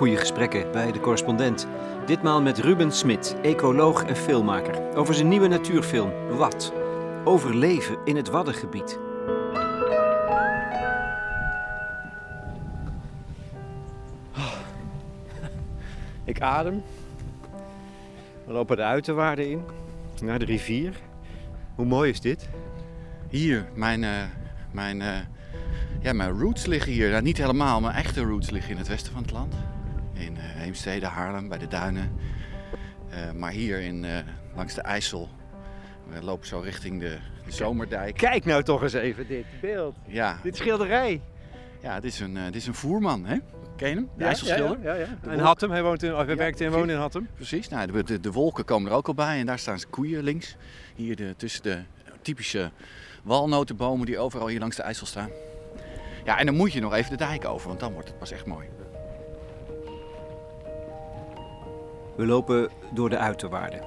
goede gesprekken bij de correspondent. Ditmaal met Ruben Smit, ecoloog en filmmaker. Over zijn nieuwe natuurfilm Wat? Overleven in het Waddengebied. Ik adem. We lopen de uiterwaarden in, naar de rivier. Hoe mooi is dit? Hier, mijn, eh, mijn, eh, ja, mijn roots liggen hier. Nou, niet helemaal, mijn echte roots liggen in het westen van het land. Uh, Heemstede, Haarlem, bij de duinen. maar hier in, langs de IJssel. We lopen zo richting de, de Zomerdijk. Kijk nou toch eens even dit beeld. Ja. Dit schilderij. Ja, dit is een, dit is een voerman, hè? Ken je hem? De ja, IJsselschilder. Ja, ja, ja. En Hattem, hij, woont in, hij werkt en woont in Hattem. Precies, nou, de, de, de, wolken komen er ook al bij en daar staan ze koeien links. Hier de, tussen de typische walnotenbomen die overal hier langs de IJssel staan. Ja, en dan moet je nog even de dijk over, want dan wordt het pas echt mooi. We lopen door de uiterwaarden.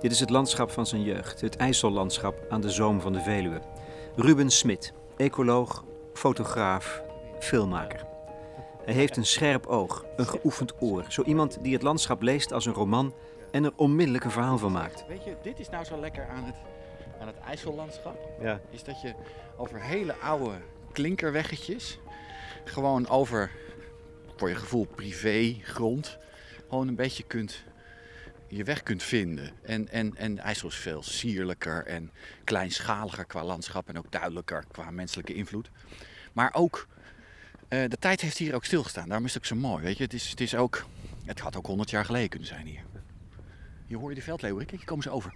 Dit is het landschap van zijn jeugd, het IJssellandschap aan de zoom van de Veluwe. Ruben Smit, ecoloog, fotograaf, filmmaker. Hij heeft een scherp oog, een geoefend oor. Zo iemand die het landschap leest als een roman en er onmiddellijk een verhaal van maakt. Weet je, dit is nou zo lekker aan het, aan het IJssellandschap. Ja. Is dat je over hele oude klinkerweggetjes, gewoon over, voor je gevoel, privégrond, gewoon een beetje kunt, je weg kunt vinden. En, en, en IJssel is veel sierlijker en kleinschaliger qua landschap en ook duidelijker qua menselijke invloed. Maar ook uh, de tijd heeft hier ook stilgestaan. Daarom is het ook zo mooi. Weet je? Het, is, het, is ook, het had ook 100 jaar geleden kunnen zijn hier. Je de veldleeuwerik. Kijk, hier komen ze over.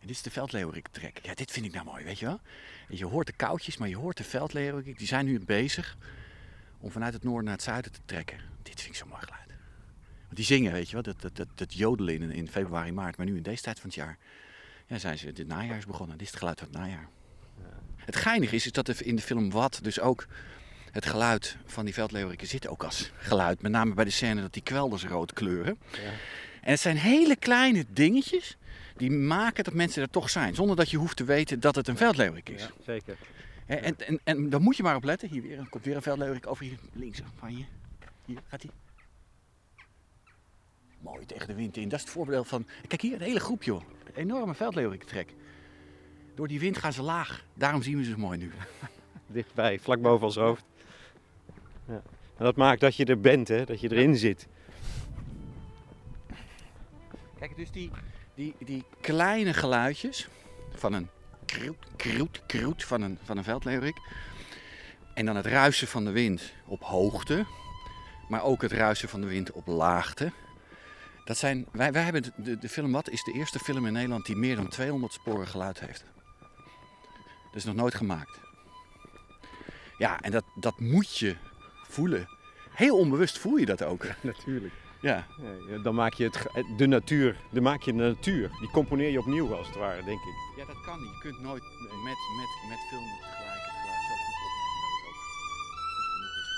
En dit is de veldleeuwerik trek. Ja, dit vind ik nou mooi, weet je wel? Je hoort de koudjes, maar je hoort de veldleeuwerik. Die zijn nu bezig om vanuit het noorden naar het zuiden te trekken. Dit vind ik zo mooi geluid. Want die zingen, weet je wel, dat, dat, dat, dat jodelen in, in februari, maart. Maar nu in deze tijd van het jaar ja, zijn ze, dit najaar is begonnen. Dit is het geluid van het najaar. Het geinige is, is dat er in de film Wat dus ook het geluid van die veldleeuweriken zit ook als geluid. Met name bij de scène dat die kwelders rood kleuren. Ja. En het zijn hele kleine dingetjes die maken dat mensen er toch zijn. Zonder dat je hoeft te weten dat het een veldleeuwerik is. Ja, zeker. En, en, en, en dan moet je maar op letten. Hier weer, komt weer een veldleeuwerik over hier links van je. Hier gaat hij. Mooi tegen de wind in. Dat is het voorbeeld van... Kijk hier, een hele groep joh. Een enorme veldleeuwerik trek. Door die wind gaan ze laag. Daarom zien we ze mooi nu. Dichtbij, vlak boven ons hoofd. Ja. En dat maakt dat je er bent, hè? dat je erin zit. Kijk, dus die, die, die kleine geluidjes van een kroet, kroet, kroet van een, van een veldleeuwerik. En dan het ruisen van de wind op hoogte. Maar ook het ruisen van de wind op laagte. Dat zijn, wij, wij hebben de, de film Wat is de eerste film in Nederland die meer dan 200 sporen geluid heeft. Dat is nog nooit gemaakt. Ja, en dat, dat moet je voelen. Heel onbewust voel je dat ook. Natuurlijk. Ja. ja. dan maak je het, de natuur, dan maak je de natuur. Die componeer je opnieuw als het ware, denk ik. Ja, dat kan niet. Je kunt nooit met, met, met film tegelijk het geluid zo goed opnemen dat het ook goed genoeg is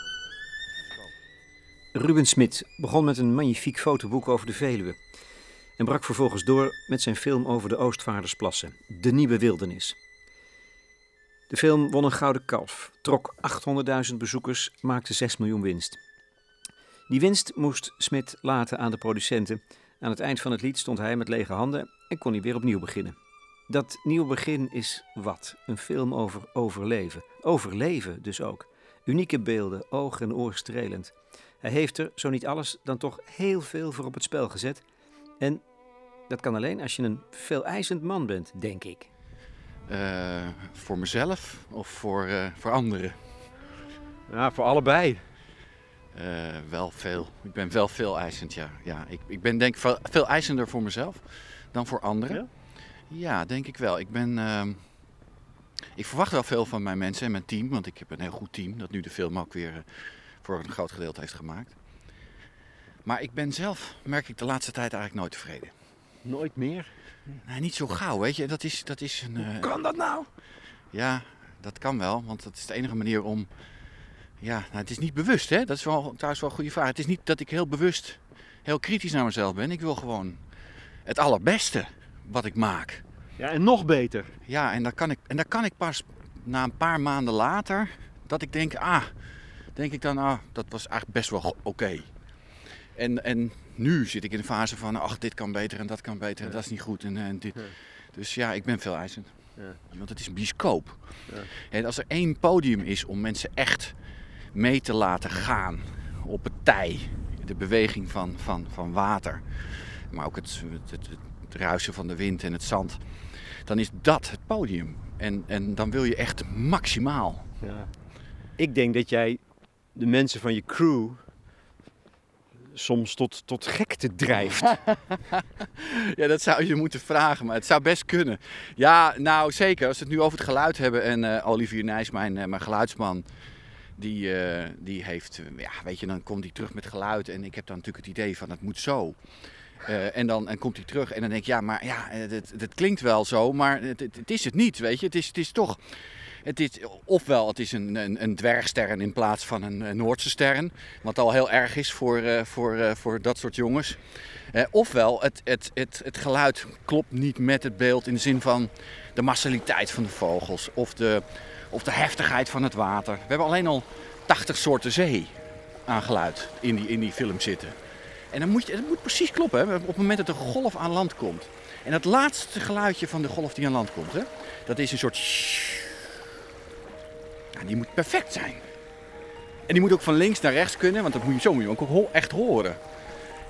voor de Ruben Smit begon met een magnifiek fotoboek over de Veluwe. En brak vervolgens door met zijn film over de Oostvaardersplassen, De Nieuwe Wildernis. De film won een gouden kalf, trok 800.000 bezoekers, maakte 6 miljoen winst. Die winst moest Smit laten aan de producenten. Aan het eind van het lied stond hij met lege handen en kon hij weer opnieuw beginnen. Dat nieuwe begin is wat? Een film over overleven. Overleven dus ook. Unieke beelden, oog en oor strelend. Hij heeft er, zo niet alles, dan toch heel veel voor op het spel gezet. En dat kan alleen als je een veeleisend man bent, denk ik. Uh, voor mezelf of voor, uh, voor anderen? Ja, voor allebei. Uh, wel veel. Ik ben wel veel eisend, ja. ja ik, ik ben denk veel, veel eisender voor mezelf dan voor anderen. Ja, ja denk ik wel. Ik ben... Ehm, ik verwacht wel veel van mijn mensen en mijn team, want ik heb een heel goed team dat nu de film ook weer voor een groot gedeelte heeft gemaakt. Maar ik ben zelf, merk ik de laatste tijd eigenlijk nooit tevreden. Nooit meer? Nee, niet zo gauw, weet je. Dat is, dat is een, Hoe kan dat nou? Ja, dat kan wel, want dat is de enige manier om... Ja, nou, het is niet bewust, hè. Dat is wel, trouwens wel een goede vraag. Het is niet dat ik heel bewust, heel kritisch naar mezelf ben. Ik wil gewoon het allerbeste wat ik maak. Ja, en nog beter. Ja, en dan kan ik, en dan kan ik pas na een paar maanden later... dat ik denk, ah, denk ik dan, ah, dat was eigenlijk best wel oké. En, en nu zit ik in de fase van, ach, dit kan beter en dat kan beter en Ja. dat is niet goed. En, en dit. Ja. Dus ja, ik ben veel eisend. Ja. Want het is een bioscoop. Ja. En als er één podium is om mensen echt mee te laten gaan op het tij, de beweging van, van, van water, maar ook het, het, het, het ruisen van de wind en het zand, dan is dat het podium. En, en dan wil je echt maximaal. Ja. Ik denk dat jij de mensen van je crew soms tot, tot gekte drijft. Ja, dat zou je moeten vragen, maar het zou best kunnen. Ja, nou zeker. Als we het nu over het geluid hebben en eh, Olivier Nijs, mijn, eh, mijn geluidsman, die, eh, die heeft, eh, ja, weet je, dan komt hij terug met geluid en ik heb dan natuurlijk het idee van het moet zo. Eh, en dan en komt hij terug en dan denk ik, ja, maar ja, het, klinkt wel zo, maar het, het, is het niet, weet je. Het is, het is toch, het is, ofwel het is een, een, een dwergsterren in plaats van een, Noordse sterren, wat al heel erg is voor, voor, voor dat soort jongens. Ofwel, het, het, het, het geluid klopt niet met het beeld in de zin van de massaliteit van de vogels of de, of de heftigheid van het water. We hebben alleen al 80 soorten zee aan geluid in die, in die film zitten. En dan moet je, het moet precies kloppen hè, op het moment dat de golf aan land komt. En dat laatste geluidje van de golf die aan land komt, hè, dat is een soort... Ja, die moet perfect zijn. En die moet ook van links naar rechts kunnen, want dat moet je, zo moet je ook echt horen.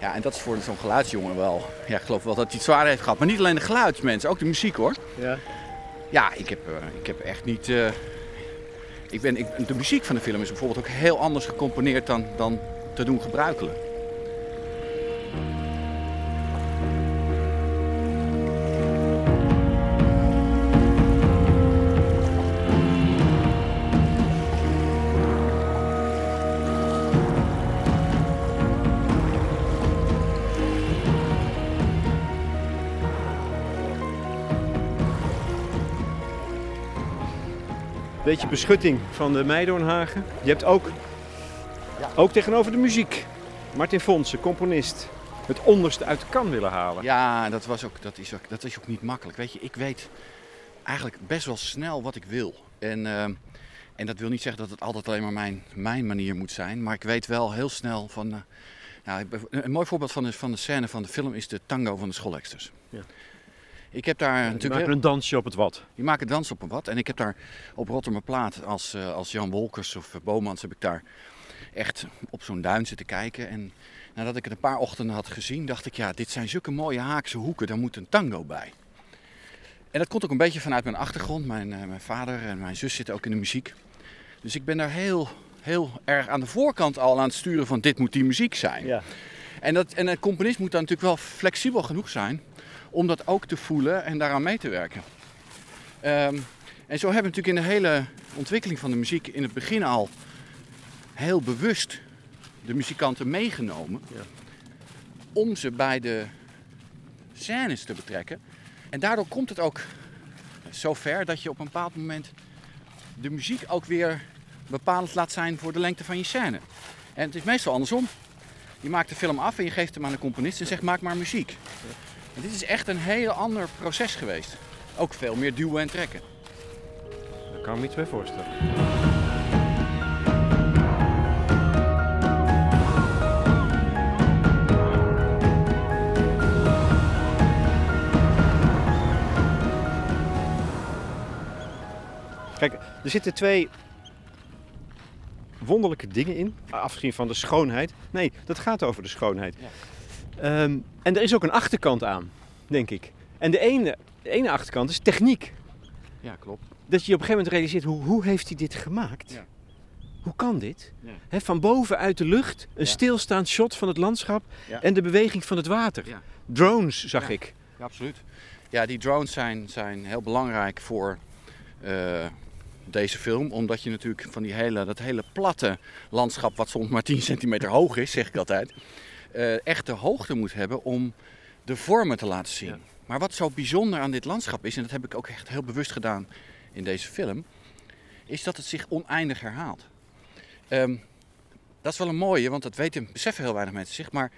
Ja, en dat is voor zo'n geluidsjongen wel. Ja, ik geloof wel dat hij het zwaar heeft gehad. Maar niet alleen de geluidsmensen, ook de muziek hoor. Ja. Ja, ik heb, eh, ik heb echt niet. eh, ik ben, ik, de muziek van de film is bijvoorbeeld ook heel anders gecomponeerd dan, dan te doen gebruikelijk. Beetje beschutting van de Meidoornhagen. Je hebt ook, ook tegenover de muziek, Martin Fonsen, componist, het onderste uit de kan willen halen. Ja, dat, was ook, dat, is ook, dat is ook niet makkelijk. Weet je, ik weet eigenlijk best wel snel wat ik wil. En, eh, en dat wil niet zeggen dat het altijd alleen maar mijn, mijn manier moet zijn. Maar ik weet wel heel snel van. eh, nou, een mooi voorbeeld van de, van de scène van de film is de tango van de schoolexters. Ja. Ik heb daar natuurlijk een dansje op het wat. Die maken dans op een wat. En ik heb daar op Rotterdamplaat als, eh, als Jan Wolkers of eh, Bomans heb ik daar echt op zo'n duin zitten kijken. En nadat ik het een paar ochtenden had gezien, dacht ik, ja, dit zijn zulke mooie haakse hoeken, daar moet een tango bij. En dat komt ook een beetje vanuit mijn achtergrond. Mijn, eh, mijn vader en mijn zus zitten ook in de muziek. Dus ik ben daar heel, heel erg aan de voorkant al aan het sturen van dit moet die muziek zijn. Ja. En, dat, en een componist moet dan natuurlijk wel flexibel genoeg zijn om dat ook te voelen en daaraan mee te werken. Ehm, en zo hebben we natuurlijk in de hele ontwikkeling van de muziek in het begin al heel bewust de muzikanten meegenomen. Ja. Om ze bij de scènes te betrekken. En daardoor komt het ook zover dat je op een bepaald moment de muziek ook weer bepalend laat zijn voor de lengte van je scène. En het is meestal andersom. Je maakt de film af en je geeft hem aan de componist en zegt maak maar muziek. En dit is echt een heel ander proces geweest. Ook veel meer duwen en trekken. Daar kan ik me iets bij voorstellen. Kijk, er zitten twee wonderlijke dingen in. Afgezien van de schoonheid. Nee, dat gaat over de schoonheid. Ja. Ehm, en er is ook een achterkant aan, denk ik. En de ene, de ene achterkant is techniek. Ja, klopt. Dat je op een gegeven moment realiseert, hoe, hoe heeft hij dit gemaakt? Ja. Hoe kan dit? Ja. Van boven uit de lucht, een Ja. stilstaand shot van het landschap en de beweging van het water. Drones zag ik. Ja, absoluut. Ja, die drones zijn, zijn heel belangrijk voor eh, deze film. Omdat je natuurlijk van die hele, dat hele platte landschap, wat soms maar 10 centimeter hoog is, zeg ik altijd, eh, echt de hoogte moet hebben om de vormen te laten zien. Ja. Maar wat zo bijzonder aan dit landschap is, en dat heb ik ook echt heel bewust gedaan in deze film, is dat het zich oneindig herhaalt. Ehm, dat is wel een mooie, want dat weten, beseffen heel weinig mensen zich. Maar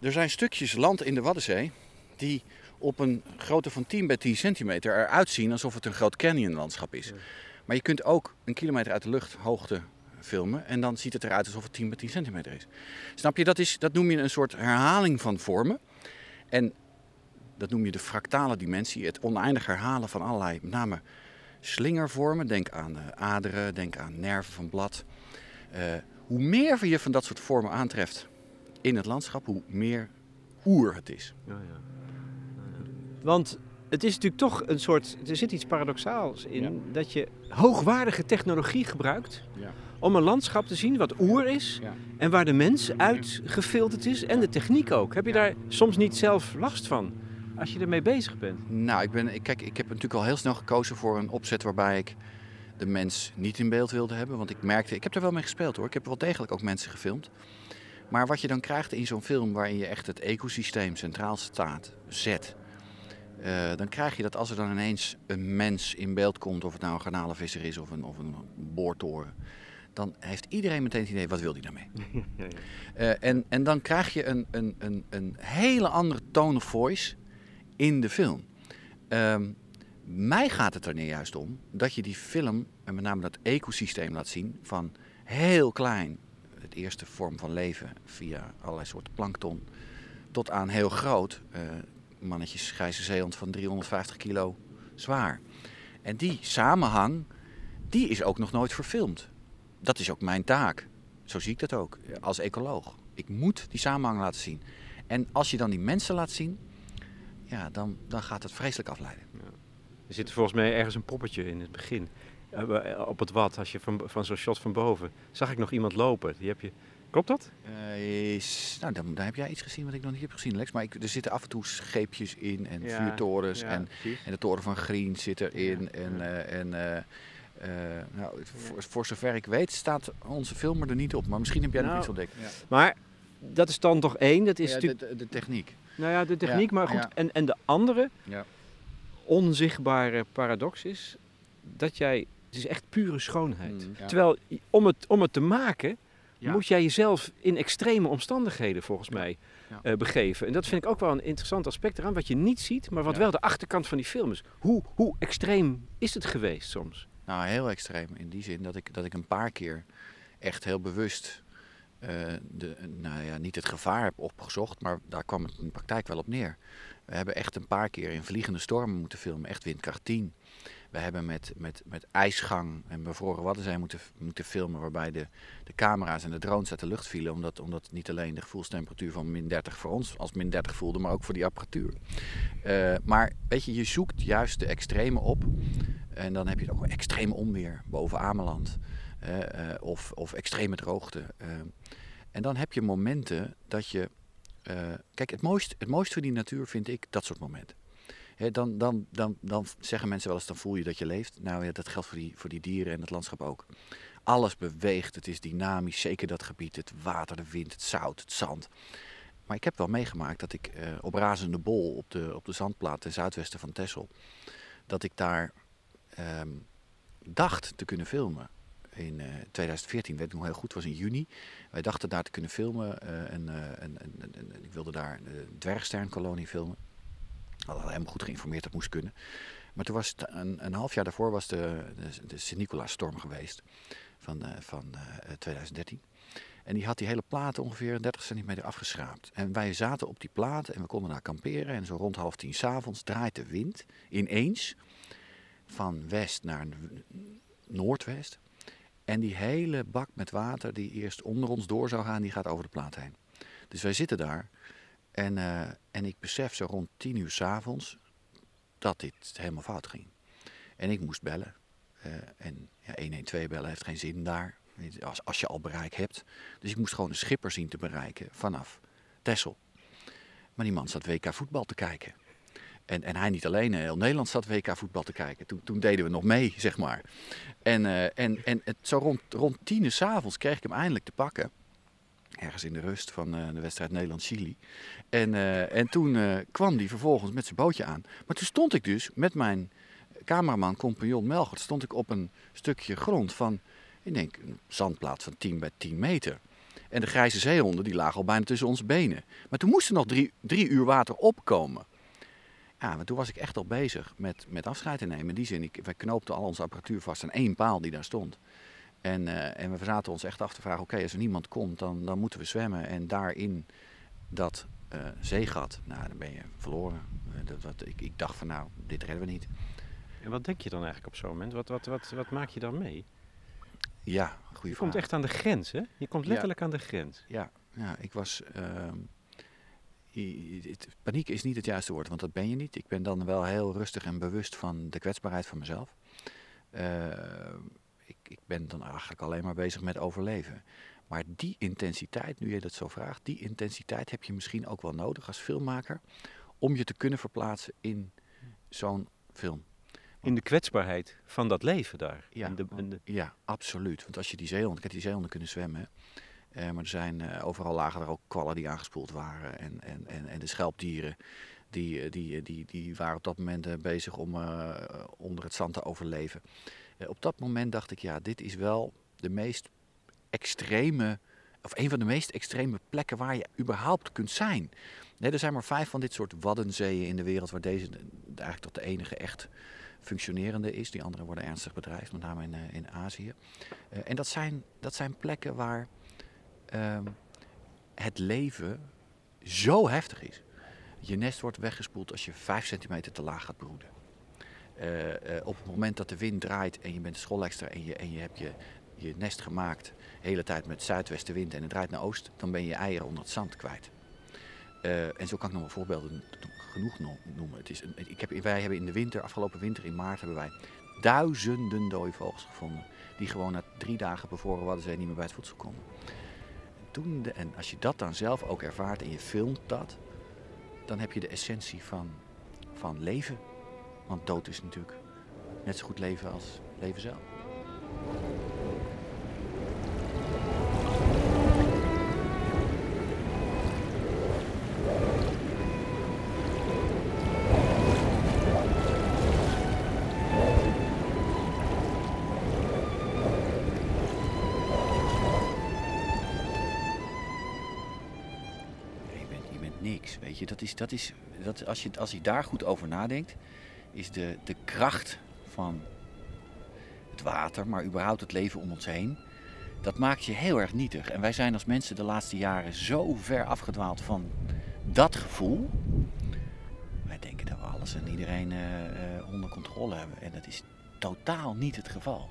er zijn stukjes land in de Waddenzee die op een grootte van 10 bij 10 centimeter eruit zien alsof het een groot canyonlandschap is. Maar je kunt ook een kilometer uit de lucht hoogte filmen en dan ziet het eruit alsof het 10 bij 10 centimeter is. Snap je? Dat, is, dat noem je een soort herhaling van vormen. En dat noem je de fractale dimensie, het oneindig herhalen van allerlei, met name slingervormen. Denk aan eh, aderen, denk aan nerven van blad. Eh, hoe meer je van dat soort vormen aantreft in het landschap, hoe meer oer het is. Ja, ja. Want het is natuurlijk toch een soort. Er zit iets paradoxaals in Ja. dat je hoogwaardige technologie gebruikt Ja. Om een landschap te zien wat oer is Ja. en waar de mens uit gefilterd is en de techniek ook. Heb je daar soms niet zelf last van als je ermee bezig bent? Nou, ik, ben, kijk, ik heb natuurlijk al heel snel gekozen voor een opzet waarbij ik de mens niet in beeld wilde hebben. Want ik merkte, ik heb er wel mee gespeeld hoor. Ik heb wel degelijk ook mensen gefilmd. Maar wat je dan krijgt in zo'n film waarin je echt het ecosysteem centraal staat, zet. eh, dan krijg je dat als er dan ineens een mens in beeld komt, of het nou een garnalenvisser is of een, of een boortoren. Dan heeft iedereen meteen het idee, wat wil die daarmee? Eh, en, en dan krijg je een, een, een, een hele andere tone of voice in de film. Ehm, mij gaat het er nu juist om dat je die film, en met name dat ecosysteem laat zien, van heel klein, het eerste vorm van leven via allerlei soorten plankton, tot aan heel groot, eh, mannetjes grijze zeehond van 350 kilo zwaar. En die samenhang, die is ook nog nooit verfilmd. Dat is ook mijn taak. Zo zie ik dat ook, eh, als ecoloog. Ik moet die samenhang laten zien. En als je dan die mensen laat zien, ja, dan, dan gaat het vreselijk afleiden. Er zit volgens mij ergens een poppetje in het begin. Eh, Op het wat, als je van, van zo'n shot van boven. Zag ik nog iemand lopen. Die heb je... Klopt dat? Eh, is, nou, dan, dan heb jij iets gezien wat ik nog niet heb gezien, Lex. Maar ik, er zitten af en toe scheepjes in en Ja, vuurtorens. ja, en, en de toren van Green zit erin. Ja, en ja. eh, en eh, eh, nou, voor, voor zover ik weet staat onze filmer er niet op. Maar misschien heb jij nog Nou, iets ontdekt. Ja. Maar dat is dan toch één. Dat is Ja, natuurlijk... de, de, de techniek. Nou ja, de techniek, Ja, maar goed. ja. En, en de andere Ja. onzichtbare paradox is dat jij... Het is echt pure schoonheid. Mm, ja. Terwijl om het, om het te maken Ja. moet jij jezelf in extreme omstandigheden volgens mij Ja. eh, begeven. En dat vind ik ook wel een interessant aspect eraan. Wat je niet ziet, maar wat Ja. wel de achterkant van die film is. Hoe, hoe extreem is het geweest soms? Nou, heel extreem. In die zin dat ik, dat ik een paar keer echt heel bewust eh, de, nou ja, niet het gevaar heb opgezocht, maar daar kwam het in de praktijk wel op neer. We hebben echt een paar keer in vliegende stormen moeten filmen, echt windkracht 10. We hebben met, met, met ijsgang en bevroren Waddenzee moeten, moeten filmen, waarbij de, de camera's en de drones uit de lucht vielen, omdat, omdat niet alleen de gevoelstemperatuur van min 30 voor ons als min 30 voelde, maar ook voor die apparatuur. Eh, maar weet je, je zoekt juist de extreme op. En dan heb je ook wel extreme onweer boven Ameland. eh, eh, of, of extreme droogte. en dan heb je momenten dat je... eh, kijk, het mooiste, het mooiste voor die natuur vind ik dat soort momenten. Dan, dan, dan, dan zeggen mensen wel eens, dan voel je dat je leeft. Nou ja, dat geldt voor die, voor die dieren en het landschap ook. Alles beweegt, het is dynamisch, zeker dat gebied. Het water, de wind, het zout, het zand. Maar ik heb wel meegemaakt dat ik eh, op Razende Bol, op de, op de zandplaat ten zuidwesten van Texel, dat ik daar ehm, dacht te kunnen filmen. In eh, 2014, weet ik nog heel goed, was in juni. Wij dachten daar te kunnen filmen. eh, en, eh, en, en, en- en ik wilde daar de dwergsternkolonie filmen. Hadden helemaal goed geïnformeerd, dat moest kunnen. Maar toen was een, een half jaar daarvoor was de, de, de Sint-Nicolaas-storm geweest van, eh, van eh, 2013. En die had die hele plaat ongeveer 30 centimeter afgeschraapt. En wij zaten op die plaat en we konden daar kamperen. En zo rond half tien s'avonds draait de wind ineens van west naar noordwest. En die hele bak met water die eerst onder ons door zou gaan, die gaat over de plaat heen. Dus wij zitten daar en, eh, en ik besef zo rond tien uur s'avonds dat dit helemaal fout ging. En ik moest bellen. Eh, en ja, 112 bellen heeft geen zin daar, als, als je al bereik hebt. Dus ik moest gewoon een schipper zien te bereiken vanaf Texel. Maar die man zat WK voetbal te kijken. En, en hij niet alleen, eh, heel Nederland zat WK voetbal te kijken. Toen, toen deden we nog mee, zeg maar. En, eh, en, en het, zo rond, rond tien uur s'avonds kreeg ik hem eindelijk te pakken. Ergens in de rust van eh, de wedstrijd Nederland-Chili. En, en toen kwam hij vervolgens met zijn bootje aan. Maar toen stond ik dus met mijn cameraman, compagnon Melgert, stond ik op een stukje grond van, ik denk, een zandplaat van 10 bij 10 meter. En de grijze zeehonden die lagen al bijna tussen onze benen. Maar toen moest er nog drie, drie uur water opkomen. Ja, maar toen was ik echt al bezig met, met afscheid te nemen. In die zin, ik, wij knoopten al onze apparatuur vast aan één paal die daar stond. En, eh, en we zaten ons echt af te vragen, oké, als er niemand komt, dan, dan moeten we zwemmen. En daarin dat eh, zeegat, nou, dan ben je verloren. Eh, dat, dat, ik, ik dacht van, nou, dit redden we niet. En wat denk je dan eigenlijk op zo'n moment? Wat, wat, wat, wat maak je dan mee? Ja, goede Je vraag. komt echt aan de grens, hè? Je komt Ja. letterlijk aan de grens. Ja, ja ik was. ehm, paniek is niet het juiste woord, want dat ben je niet. Ik ben dan wel heel rustig en bewust van de kwetsbaarheid van mezelf. Eh, ik, ik ben dan eigenlijk alleen maar bezig met overleven. Maar die intensiteit, nu je dat zo vraagt, die intensiteit heb je misschien ook wel nodig als filmmaker om je te kunnen verplaatsen in zo'n film. In de kwetsbaarheid van dat leven daar. Ja, In de, in de- Ja, absoluut. Want als je die zeehonden, kijk, die zeehonden kunnen zwemmen. hè. Eh, maar er zijn eh, overal lagen er ook kwallen die aangespoeld waren. En, en, en, en de schelpdieren, die, eh, die, die, die waren op dat moment bezig om onder het zand te overleven. Op dat moment dacht ik, ja, dit is wel de meest extreme, of een van de meest extreme plekken waar je überhaupt kunt zijn. Er zijn maar vijf van dit soort waddenzeeën in de wereld waar deze eigenlijk tot de enige echt functionerende is. Die andere worden ernstig bedreigd, met name in, in Azië. En dat zijn, dat zijn plekken waar ehm, het leven zo heftig is. Je nest wordt weggespoeld als je vijf centimeter te laag gaat broeden. Eh, eh, op het moment dat de wind draait en je bent schoolextra en je, en je hebt je, je nest gemaakt de hele tijd met zuidwestenwind en het draait naar oost, dan ben je eieren onder het zand kwijt. Eh, en zo kan ik nog wel voorbeelden genoeg no- noemen. Het is ik heb, wij hebben in de winter, afgelopen winter in maart, hebben wij duizenden dode vogels gevonden. Die gewoon na drie dagen bevroren Waddenzee niet meer bij het voedsel konden. En, als je dat dan zelf ook ervaart en je filmt dat, dan heb je de essentie van, van leven. Want dood is natuurlijk net zo goed leven als leven zelf. Dat is, dat is, dat, als, je als je daar goed over nadenkt, is de, de kracht van het water, maar überhaupt het leven om ons heen, dat maakt je heel erg nietig. En wij zijn als mensen de laatste jaren zo ver afgedwaald van dat gevoel. Wij denken dat we alles en iedereen eh, eh, onder controle hebben. En dat is totaal niet het geval.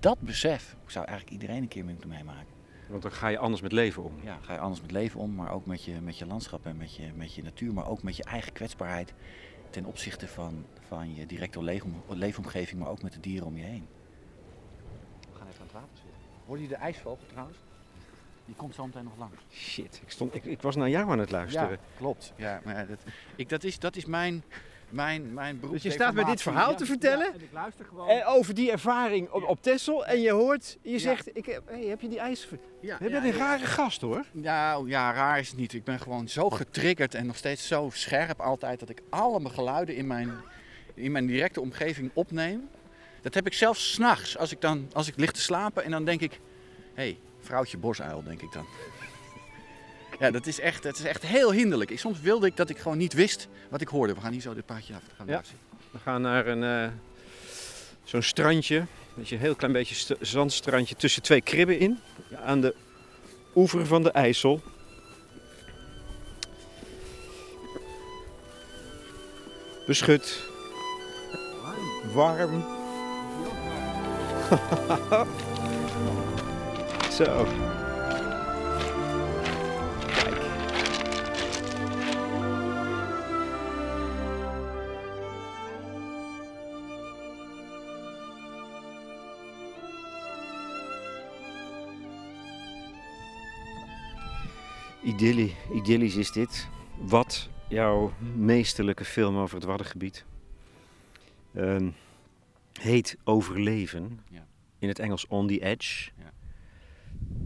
Dat besef zou eigenlijk iedereen een keer moeten meemaken. Want dan ga je anders met leven om. Ja, ga je anders met leven om, maar ook met je, met je landschap en met je, met je natuur, maar ook met je eigen kwetsbaarheid ten opzichte van, van je directe leefom- leefomgeving, maar ook met de dieren om je heen. We gaan even aan het water zitten. Hoor je de ijsvogel trouwens? Die komt zo meteen nog langs. Shit, ik, stond, ik, ik was naar jou aan het luisteren. Ja, klopt. Ja, maar dat, ik, dat, is, dat is mijn, mijn, mijn beroep. Dus je staat mij dit verhaal te vertellen? en ik luister gewoon. En over die ervaring op, op Texel. En je hoort, je Ja. zegt, ik heb, hey, heb je die ijs... ja, Je bent een rare gast hoor. Nou ja, raar is het niet. Ik ben gewoon zo getriggerd en nog steeds zo scherp altijd dat ik alle mijn geluiden in mijn, in mijn directe omgeving opneem. Dat heb ik zelfs s'nachts als ik dan als ik lig te slapen en dan denk ik, hé, hey, vrouwtje bosuil, denk ik dan. Ja, dat is echt, dat is echt heel hinderlijk. Ik, soms wilde ik dat ik gewoon niet wist wat ik hoorde. We gaan hier zo dit paadje af. Gaan we Ja. We gaan naar een, eh, zo'n strandje. Een heel klein beetje st- zandstrandje tussen twee kribben in. Aan de oever van de IJssel. Beschut. Warm. Zo. Idyllie, idyllisch is dit. Wat jouw meesterlijke film over het Waddengebied ehm, heet Overleven. Ja. In het Engels On the Edge. Ja.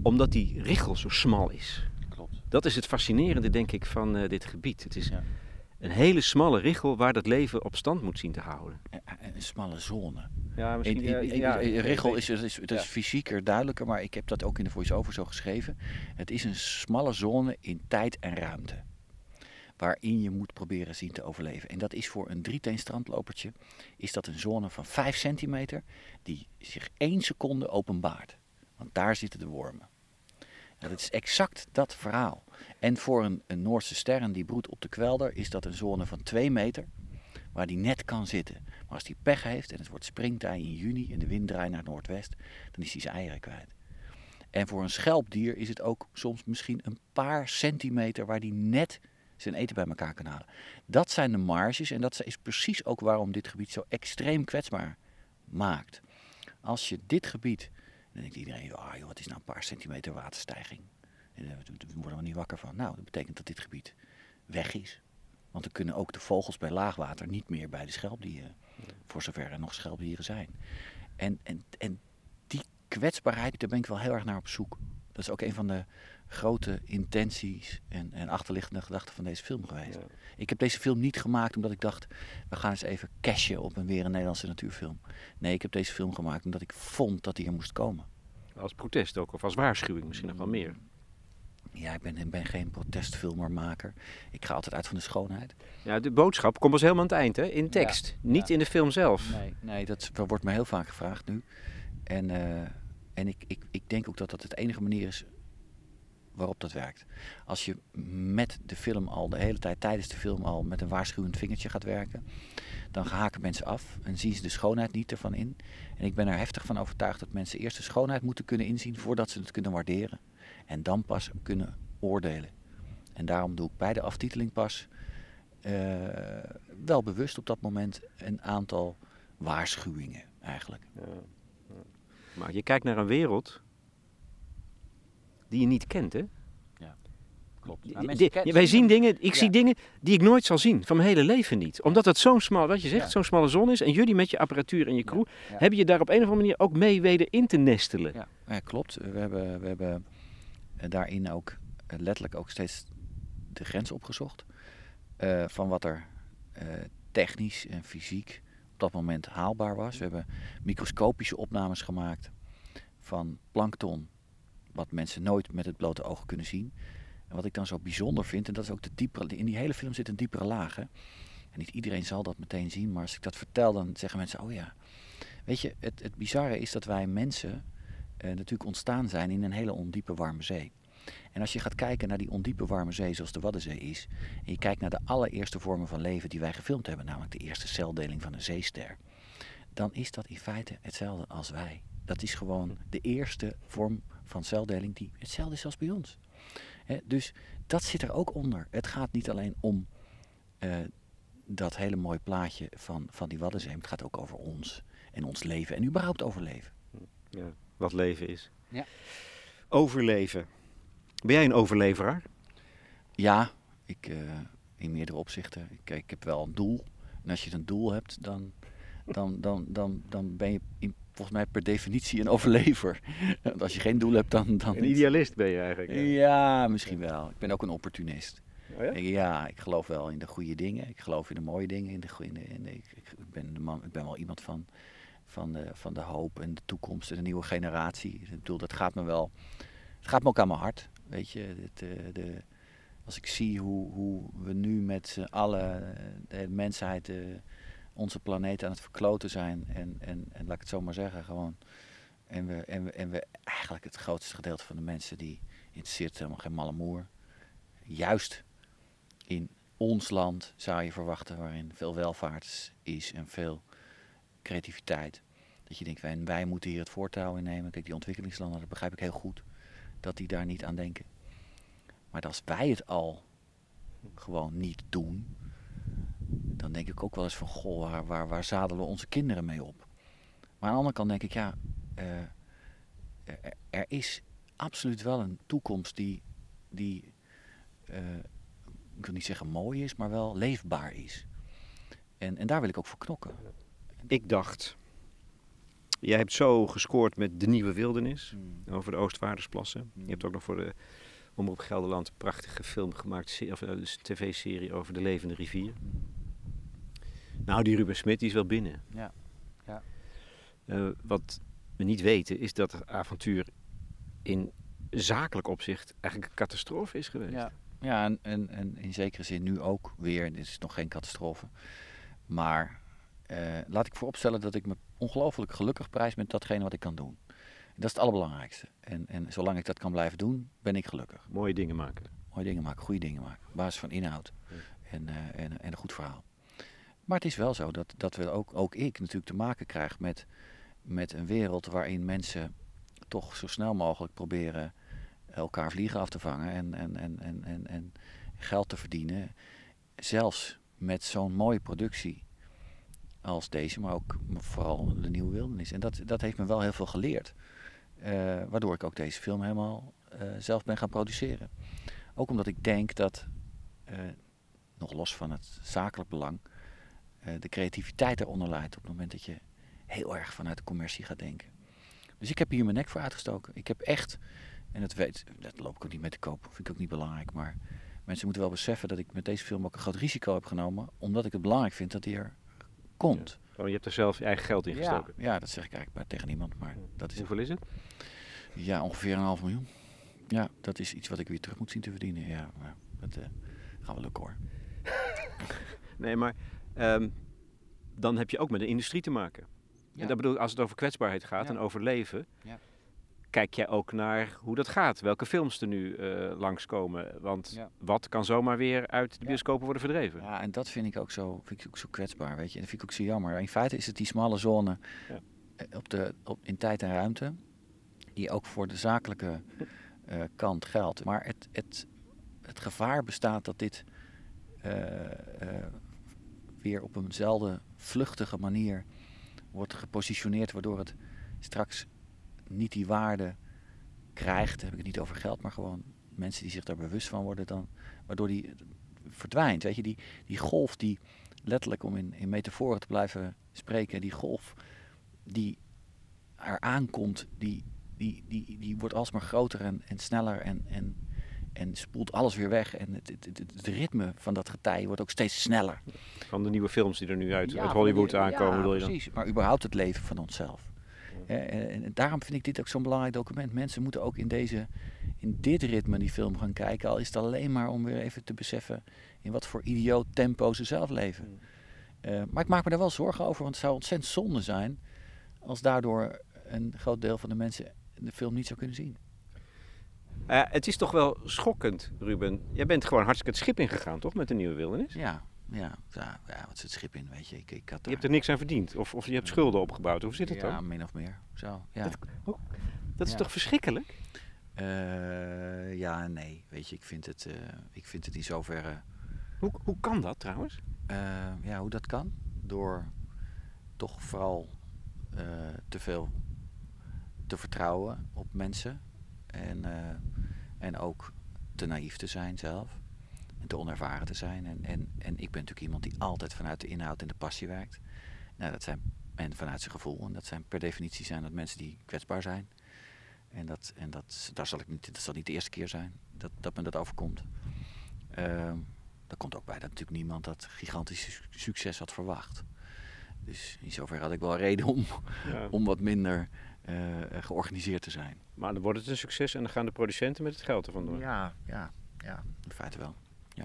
Omdat die richel zo smal is. Klopt. Dat is het fascinerende, denk ik, van eh, dit gebied. Het is Ja. een hele smalle richel waar dat leven op stand moet zien te houden. En- en Een smalle zone. Ja, In, in, in- in- Richel is, is, is, dat is fysieker duidelijker, maar ik heb dat ook in de voice-over zo geschreven. Het is een smalle zone in tijd en ruimte. waarin je moet proberen zien te overleven. En dat is voor een drieteen strandlopertje, is dat een zone van 5 centimeter die zich één seconde openbaart. Want daar zitten de wormen. Nou, dat is exact dat verhaal. En voor een, een Noordse sterren die broedt op de kwelder is dat een zone van 2 meter waar die net kan zitten. Maar als die pech heeft en het wordt springtij in juni en de wind draait naar noordwest, dan is hij zijn eieren kwijt. En voor een schelpdier is het ook soms misschien een paar centimeter waar die net zijn eten bij elkaar kan halen. Dat zijn de marges en dat is precies ook waarom dit gebied zo extreem kwetsbaar maakt. Als je dit gebied, dan denkt iedereen, ah joh, wat is nou een paar centimeter waterstijging? Daar worden we niet wakker van. Nou, dat betekent dat dit gebied weg is. Want dan kunnen ook de vogels bij laagwater niet meer bij de schelpdieren. Voor zover er nog schelpdieren zijn. En, en, en die kwetsbaarheid, daar ben ik wel heel erg naar op zoek. Dat is ook een van de grote intenties en, en achterliggende gedachten van deze film geweest. Ik heb deze film niet gemaakt omdat ik dacht, we gaan eens even cashen op een weer een Nederlandse natuurfilm. Nee, ik heb deze film gemaakt omdat ik vond dat die er moest komen. Als protest ook, of als waarschuwing misschien nog wel meer. Ja, ik ben, ben geen protestfilmermaker. Ik ga altijd uit van de schoonheid. Ja, de boodschap komt pas helemaal aan het eind, hè? In tekst. Ja, Niet ja. in de film zelf. Nee, nee dat wordt me heel vaak gevraagd nu. En, eh, en ik, ik, ik denk ook dat dat het enige manier is waarop dat werkt. Als je met de film al, de hele tijd tijdens de film al, met een waarschuwend vingertje gaat werken, dan haken mensen af en zien ze de schoonheid niet ervan in. En ik ben er heftig van overtuigd dat mensen eerst de schoonheid moeten kunnen inzien voordat ze het kunnen waarderen. En dan pas kunnen oordelen. En daarom doe ik bij de aftiteling pas uh, wel bewust op dat moment een aantal waarschuwingen eigenlijk. Ja, ja. Maar je kijkt naar een wereld die je niet kent, hè? Ja, klopt. Nou, wij zien dingen, ik ja. zie dingen die ik nooit zal zien, van mijn hele leven niet. Omdat het zo'n smal, wat je zegt, zo'n smalle zon is. En jullie met je apparatuur en je crew, hebben je daar op een of andere manier ook mee weten in te nestelen. Ja, klopt. We hebben, we hebben daarin ook letterlijk ook steeds de grens opgezocht. Uh, van wat er technisch en fysiek op dat moment haalbaar was. We hebben microscopische opnames gemaakt van plankton, wat mensen nooit met het blote oog kunnen zien. En wat ik dan zo bijzonder vind, en dat is ook de diepere, in die hele film zit een diepere laag. En niet iedereen zal dat meteen zien, maar als ik dat vertel, dan zeggen mensen, oh ja. Weet je, het, het bizarre is dat wij mensen natuurlijk ontstaan zijn in een hele ondiepe warme zee. En als je gaat kijken naar die ondiepe warme zee zoals de Waddenzee is, en je kijkt naar de allereerste vormen van leven die wij gefilmd hebben, namelijk de eerste celdeling van een zeester, dan is dat in feite hetzelfde als wij. Dat is gewoon de eerste vorm van celdeling die hetzelfde is als bij ons. Dus dat zit er ook onder. Het gaat niet alleen om uh, dat hele mooie plaatje van, van die Waddenzee, het gaat ook over ons en ons leven en überhaupt overleven. Ja, wat leven is. Ja. Overleven. Ben jij een overleveraar? Ja, ik, uh, in meerdere opzichten. Ik, ik, heb wel een doel. En als je een doel hebt, dan, dan, dan, dan, dan ben je in, volgens mij per definitie een overlever. Want als je geen doel hebt, dan... dan een idealist ben je eigenlijk. Ja. ja, misschien wel. Ik ben ook een opportunist. Oh ja? Ik, ja, ik geloof wel in de goede dingen. Ik geloof in de mooie dingen. In de, in de, in de, ik, ik, ben de man, ik ben wel iemand van, van, de, van de hoop en de toekomst en de nieuwe generatie. Ik bedoel, dat gaat me wel... Het gaat me ook aan mijn hart. Weet je, het, de, als ik zie hoe, hoe we nu met z'n allen, de mensheid, de, onze planeet aan het verkloten zijn. En, en, en laat ik het zo maar zeggen, gewoon. En we, en, we, en we eigenlijk het grootste gedeelte van de mensen die interesseert helemaal geen malle moer. Juist in ons land zou je verwachten, waarin veel welvaart is en veel creativiteit. Dat je denkt, wij, wij moeten hier het voortouw innemen. Kijk, die ontwikkelingslanden, dat begrijp ik heel goed dat die daar niet aan denken. Maar als wij het al gewoon niet doen, dan denk ik ook wel eens van, goh, waar, waar, waar zadelen we onze kinderen mee op? Maar aan de andere kant denk ik, ja, uh, er, is absoluut wel een toekomst die, die uh, ik wil niet zeggen mooi is, maar wel leefbaar is. En, en daar wil ik ook voor knokken. Ik dacht, Jij hebt zo gescoord met De Nieuwe Wildernis mm. over de Oostvaardersplassen. Mm. Je hebt ook nog voor de Omroep Gelderland een prachtige film gemaakt, of dus een tv-serie over de levende rivier. Mm. Nou, die Ruben Smit die is wel binnen. Ja. ja. Uh, wat we niet weten is dat het avontuur in zakelijk opzicht eigenlijk een catastrofe is geweest. Ja, Ja, en, en, en in zekere zin nu ook weer. Dit is nog geen catastrofe. Maar eh, laat ik vooropstellen dat ik me ongelooflijk gelukkig prijs met datgene wat ik kan doen. Dat is het allerbelangrijkste. En, en zolang ik dat kan blijven doen, ben ik gelukkig. Mooie dingen maken. Mooie dingen maken, goede dingen maken. Op basis van inhoud Ja. en, eh, en, en een goed verhaal. Maar het is wel zo dat, dat we ook, ook ik natuurlijk te maken krijg met, met een wereld waarin mensen toch zo snel mogelijk proberen elkaar vliegen af te vangen en, en, en, en, en, en geld te verdienen. Zelfs met zo'n mooie productie als deze, maar ook vooral de Nieuwe Wildernis. En dat, dat heeft me wel heel veel geleerd. Eh, waardoor ik ook deze film helemaal eh, zelf ben gaan produceren. Ook omdat ik denk dat, eh, nog los van het zakelijk belang, de creativiteit eronder leidt op het moment dat je heel erg vanuit de commercie gaat denken. Dus ik heb hier mijn nek voor uitgestoken. Ik heb echt, en dat weet, dat loop ik ook niet mee te koop, vind ik ook niet belangrijk, maar mensen moeten wel beseffen dat ik met deze film ook een groot risico heb genomen, omdat ik het belangrijk vind dat die er komt. Gewoon, je hebt er zelf je eigen geld in gestoken. ja, dat zeg ik eigenlijk maar tegen niemand, maar dat is Hoeveel is het? ja, ongeveer een half miljoen. Ja, dat is iets wat ik weer terug moet zien te verdienen. Ja, maar dat eh, gaan we lukken hoor. Nee, maar ehm, dan heb je ook met de industrie te maken. Ja. En dat bedoel ik, als het over kwetsbaarheid gaat Ja. en overleven, Ja. Kijk jij ook naar hoe dat gaat. Welke films er nu eh langskomen. Want Ja. wat kan zomaar weer uit de bioscopen worden verdreven? Ja, en dat vind ik ook zo, vind ik ook zo kwetsbaar, weet je. En dat vind ik ook zo jammer. In feite is het die smalle zone Ja. eh, op de, op, in tijd en ruimte, die ook voor de zakelijke eh, kant geldt. Maar het, het, het gevaar bestaat dat dit weer op eenzelfde vluchtige manier wordt gepositioneerd, waardoor het straks niet die waarde krijgt. Heb ik het niet over geld, maar gewoon mensen die zich daar bewust van worden dan, waardoor die verdwijnt. Weet je, die, die golf die letterlijk, om in, in metaforen te blijven spreken, die golf die er aankomt, die, die, die, die wordt alsmaar groter en, en sneller en, en, en spoelt alles weer weg. En het, het, het, het ritme van dat getij wordt ook steeds sneller. Van de nieuwe films die er nu uit, Ja, uit Hollywood aankomen, ja, je dan? precies. Maar überhaupt het leven van onszelf. Ja. Eh, En, daarom vind ik dit ook zo'n belangrijk document. Mensen moeten ook in, deze, in dit ritme die film gaan kijken. Al is het alleen maar om weer even te beseffen in wat voor idioot tempo ze zelf leven. Mm. Eh, maar ik maak me daar wel zorgen over, want het zou ontzettend zonde zijn als daardoor een groot deel van de mensen de film niet zou kunnen zien. Eh, het is toch wel schokkend, Ruben. Jij bent gewoon hartstikke het schip ingegaan, toch, met de nieuwe wildernis? Ja, ja, ja, ja wat het schip in, weet je. Ik, ik had Je hebt er niks aan verdiend. Of, of je hebt schulden opgebouwd. Hoe zit het ja, dan? min of meer. Zo, ja. Dat- Dat is Ja. toch verschrikkelijk? Eh, ja en nee. Weet je, ik vind het, eh, ik vind het in zoverre... Hoe, hoe kan dat trouwens? eh, ja, hoe dat kan? Door toch vooral te veel te vertrouwen op mensen. En, en ook te naïef te zijn zelf. En te onervaren te zijn. En, en, en ik ben natuurlijk iemand die altijd vanuit de inhoud en de passie werkt. Nou, dat zijn, en vanuit zijn gevoel. En dat zijn per definitie zijn dat mensen die kwetsbaar zijn. En, dat, en dat, daar zal ik niet, dat zal niet de eerste keer zijn dat, dat me dat overkomt. Ehm er komt ook bij dat natuurlijk niemand dat gigantische su- succes had verwacht. Dus in zoverre had ik wel reden om, Ja. om wat minder eh, georganiseerd te zijn. Maar dan wordt het een succes en dan gaan de producenten met het geld er vandoor. Ja, ja, ja, in feite wel. Ja.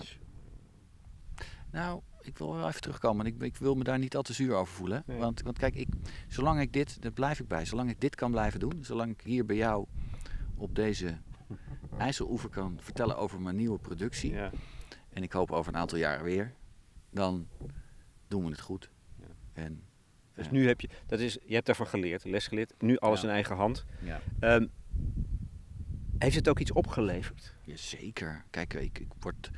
Nou, ik wil wel even terugkomen. Ik, ik wil me daar niet al te zuur over voelen. Nee. Want, want kijk, ik, zolang ik dit, daar blijf ik bij, zolang ik dit kan blijven doen, zolang ik hier bij jou op deze IJsseloever kan vertellen over mijn nieuwe productie, Ja. en ik hoop over een aantal jaren weer, dan doen we het goed. Ja. En, Dus Ja. nu heb je, dat is, je hebt daarvan geleerd, les geleerd. Nu alles in eigen hand. ja. Ehm, heeft het ook iets opgeleverd? Ja, zeker. Kijk, ik, ik word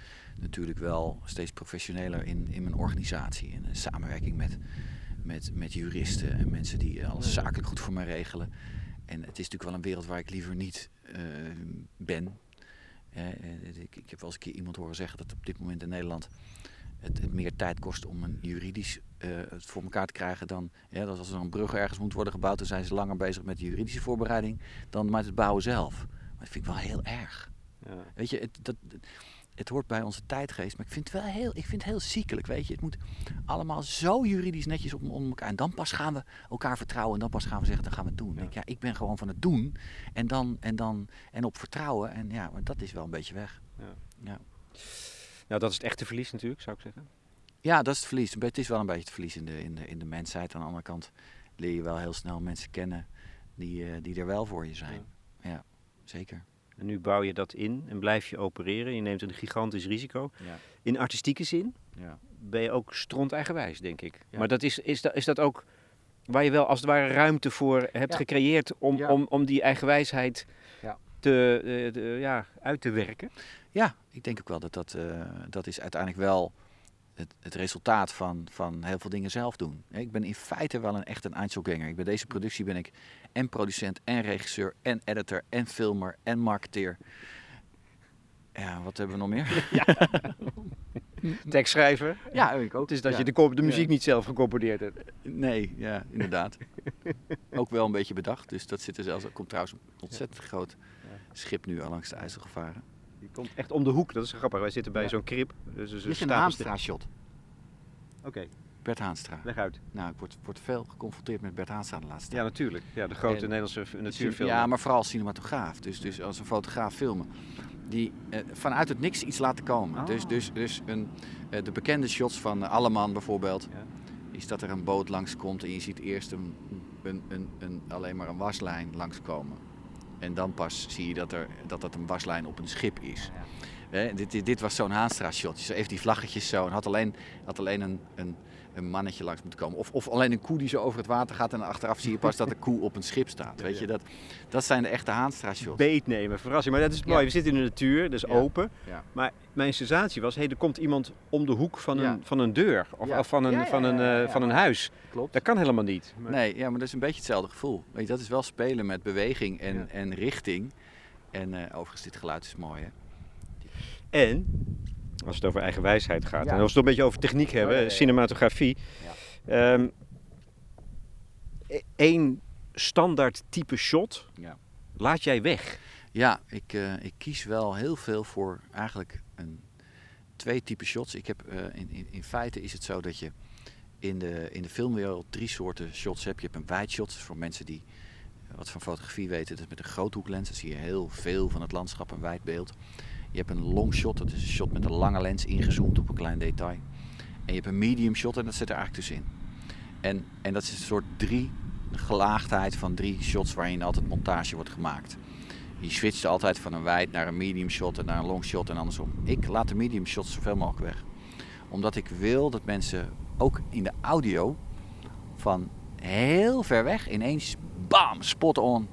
natuurlijk wel steeds professioneler in, in mijn organisatie. In een samenwerking met, met, met juristen en mensen die alles zakelijk goed voor mij regelen. En het is natuurlijk wel een wereld waar ik liever niet eh, ben. Eh, ik, ik heb wel eens een keer iemand horen zeggen dat op dit moment in Nederland het, het meer tijd kost om een juridisch eh, het voor elkaar te krijgen dan ja, dat als er een brug ergens moet worden gebouwd, dan zijn ze langer bezig met de juridische voorbereiding dan met het bouwen zelf. Maar dat vind ik wel heel erg. Ja. Weet je, het, dat, het hoort bij onze tijdgeest, maar ik vind het wel heel, ik vind het heel ziekelijk, weet je. Het moet allemaal zo juridisch netjes om, om elkaar. En dan pas gaan we elkaar vertrouwen en dan pas gaan we zeggen, dan gaan we het doen. Ja. Ik, ja, ik ben gewoon van het doen en dan, en dan, en op vertrouwen. En ja, maar dat is wel een beetje weg. Ja. Ja. Nou, dat is het echte verlies natuurlijk, zou ik zeggen. Ja, dat is het verlies. Het is wel een beetje het verlies in de, in de, in de mensheid. Aan de andere kant leer je wel heel snel mensen kennen die, eh, die er wel voor je zijn. Ja, zeker. En nu bouw je dat in en blijf je opereren. Je neemt een gigantisch risico. Ja. In artistieke zin Ja. ben je ook stront eigenwijs, denk ik. Ja. Maar dat is, is, dat, is dat ook waar je wel als het ware ruimte voor hebt gecreëerd om, om, om die eigenwijsheid Ja. te, eh, de- ja, uit te werken? Ja, ik denk ook wel dat dat, eh, dat is uiteindelijk wel het, het resultaat van, van heel veel dingen zelf doen. Ik ben in feite wel een echt een Einzelganger. Ik bij deze productie ben ik en producent en regisseur en editor en filmer en marketeer. Ja, wat hebben we nog meer? Tekstschrijver. Ja, ik ook. Het is dat Ja. je de, de Ja. muziek niet zelf gecomponeerd hebt. Nee, ja, inderdaad. ook wel een beetje bedacht. Dus dat zit er zelfs. Er komt trouwens een ontzettend groot schip nu al langs de IJssel gevaren. Die komt echt om de hoek, dat is grappig. Wij zitten bij Ja. zo'n krib. Dus Dit een is een shot. Oké, Bert Haanstra. leg uit. Nou, ik word, word veel geconfronteerd met Bert Haanstra de laatste tijd. Ja, natuurlijk. Ja, de grote En- Nederlandse natuurfilm. Ja, maar vooral als cinematograaf. Dus, dus als een fotograaf filmen. Die eh, vanuit het niks iets laten komen. Ah. Dus, dus, dus een, eh, de bekende shots van eh, Alleman bijvoorbeeld. Ja. Is dat er een boot langskomt en je ziet eerst een, een, een, een, alleen maar een waslijn langskomen. En dan pas zie je dat, er, dat dat een waslijn op een schip is. Hè, dit, dit, was zo'n Haanstra-shot. Dus even die vlaggetjes zo. En had alleen, had alleen een, een, een mannetje langs moeten komen. Of, of alleen een koe die zo over het water gaat. En achteraf zie je pas dat de koe op een schip staat. Weet je, dat, dat zijn de echte Haanstra-shots. Beet nemen, verrassing. Maar dat is mooi. Ja. We zitten in de natuur, dus Ja. open. Ja. Maar mijn sensatie was, hey, er komt iemand om de hoek van een, van een deur. Of, van, een, van, van huis. Klopt. Dat kan helemaal niet. Maar- Nee, ja, maar dat is een beetje hetzelfde gevoel. Weet je, dat is wel spelen met beweging en, en richting. En eh, overigens, dit geluid is mooi, hè? En, als het over eigen wijsheid gaat, Ja. en als we het een beetje over techniek hebben, ja, cinematografie. ehm, e- één standaard type shot Ja. laat jij weg. Ja, ik, eh, ik kies wel heel veel voor eigenlijk een, twee typen shots. Ik heb, eh, in, in, in feite is het zo dat je in de, in de filmwereld drie soorten shots hebt. Je hebt een wide shot, voor mensen die wat van fotografie weten. Dat is met een groothoeklens, dan zie je heel veel van het landschap, een wijd beeld. Je hebt een long shot, dat is een shot met een lange lens ingezoomd op een klein detail. En je hebt een medium shot en dat zit er eigenlijk tussenin. En, en dat is een soort drie gelaagdheid van drie shots waarin altijd montage wordt gemaakt. Je switcht altijd van een wijd naar een medium shot en naar een long shot en andersom. Ik laat de medium shots zoveel mogelijk weg. Omdat ik wil dat mensen ook in de audio van heel ver weg ineens bam, spot on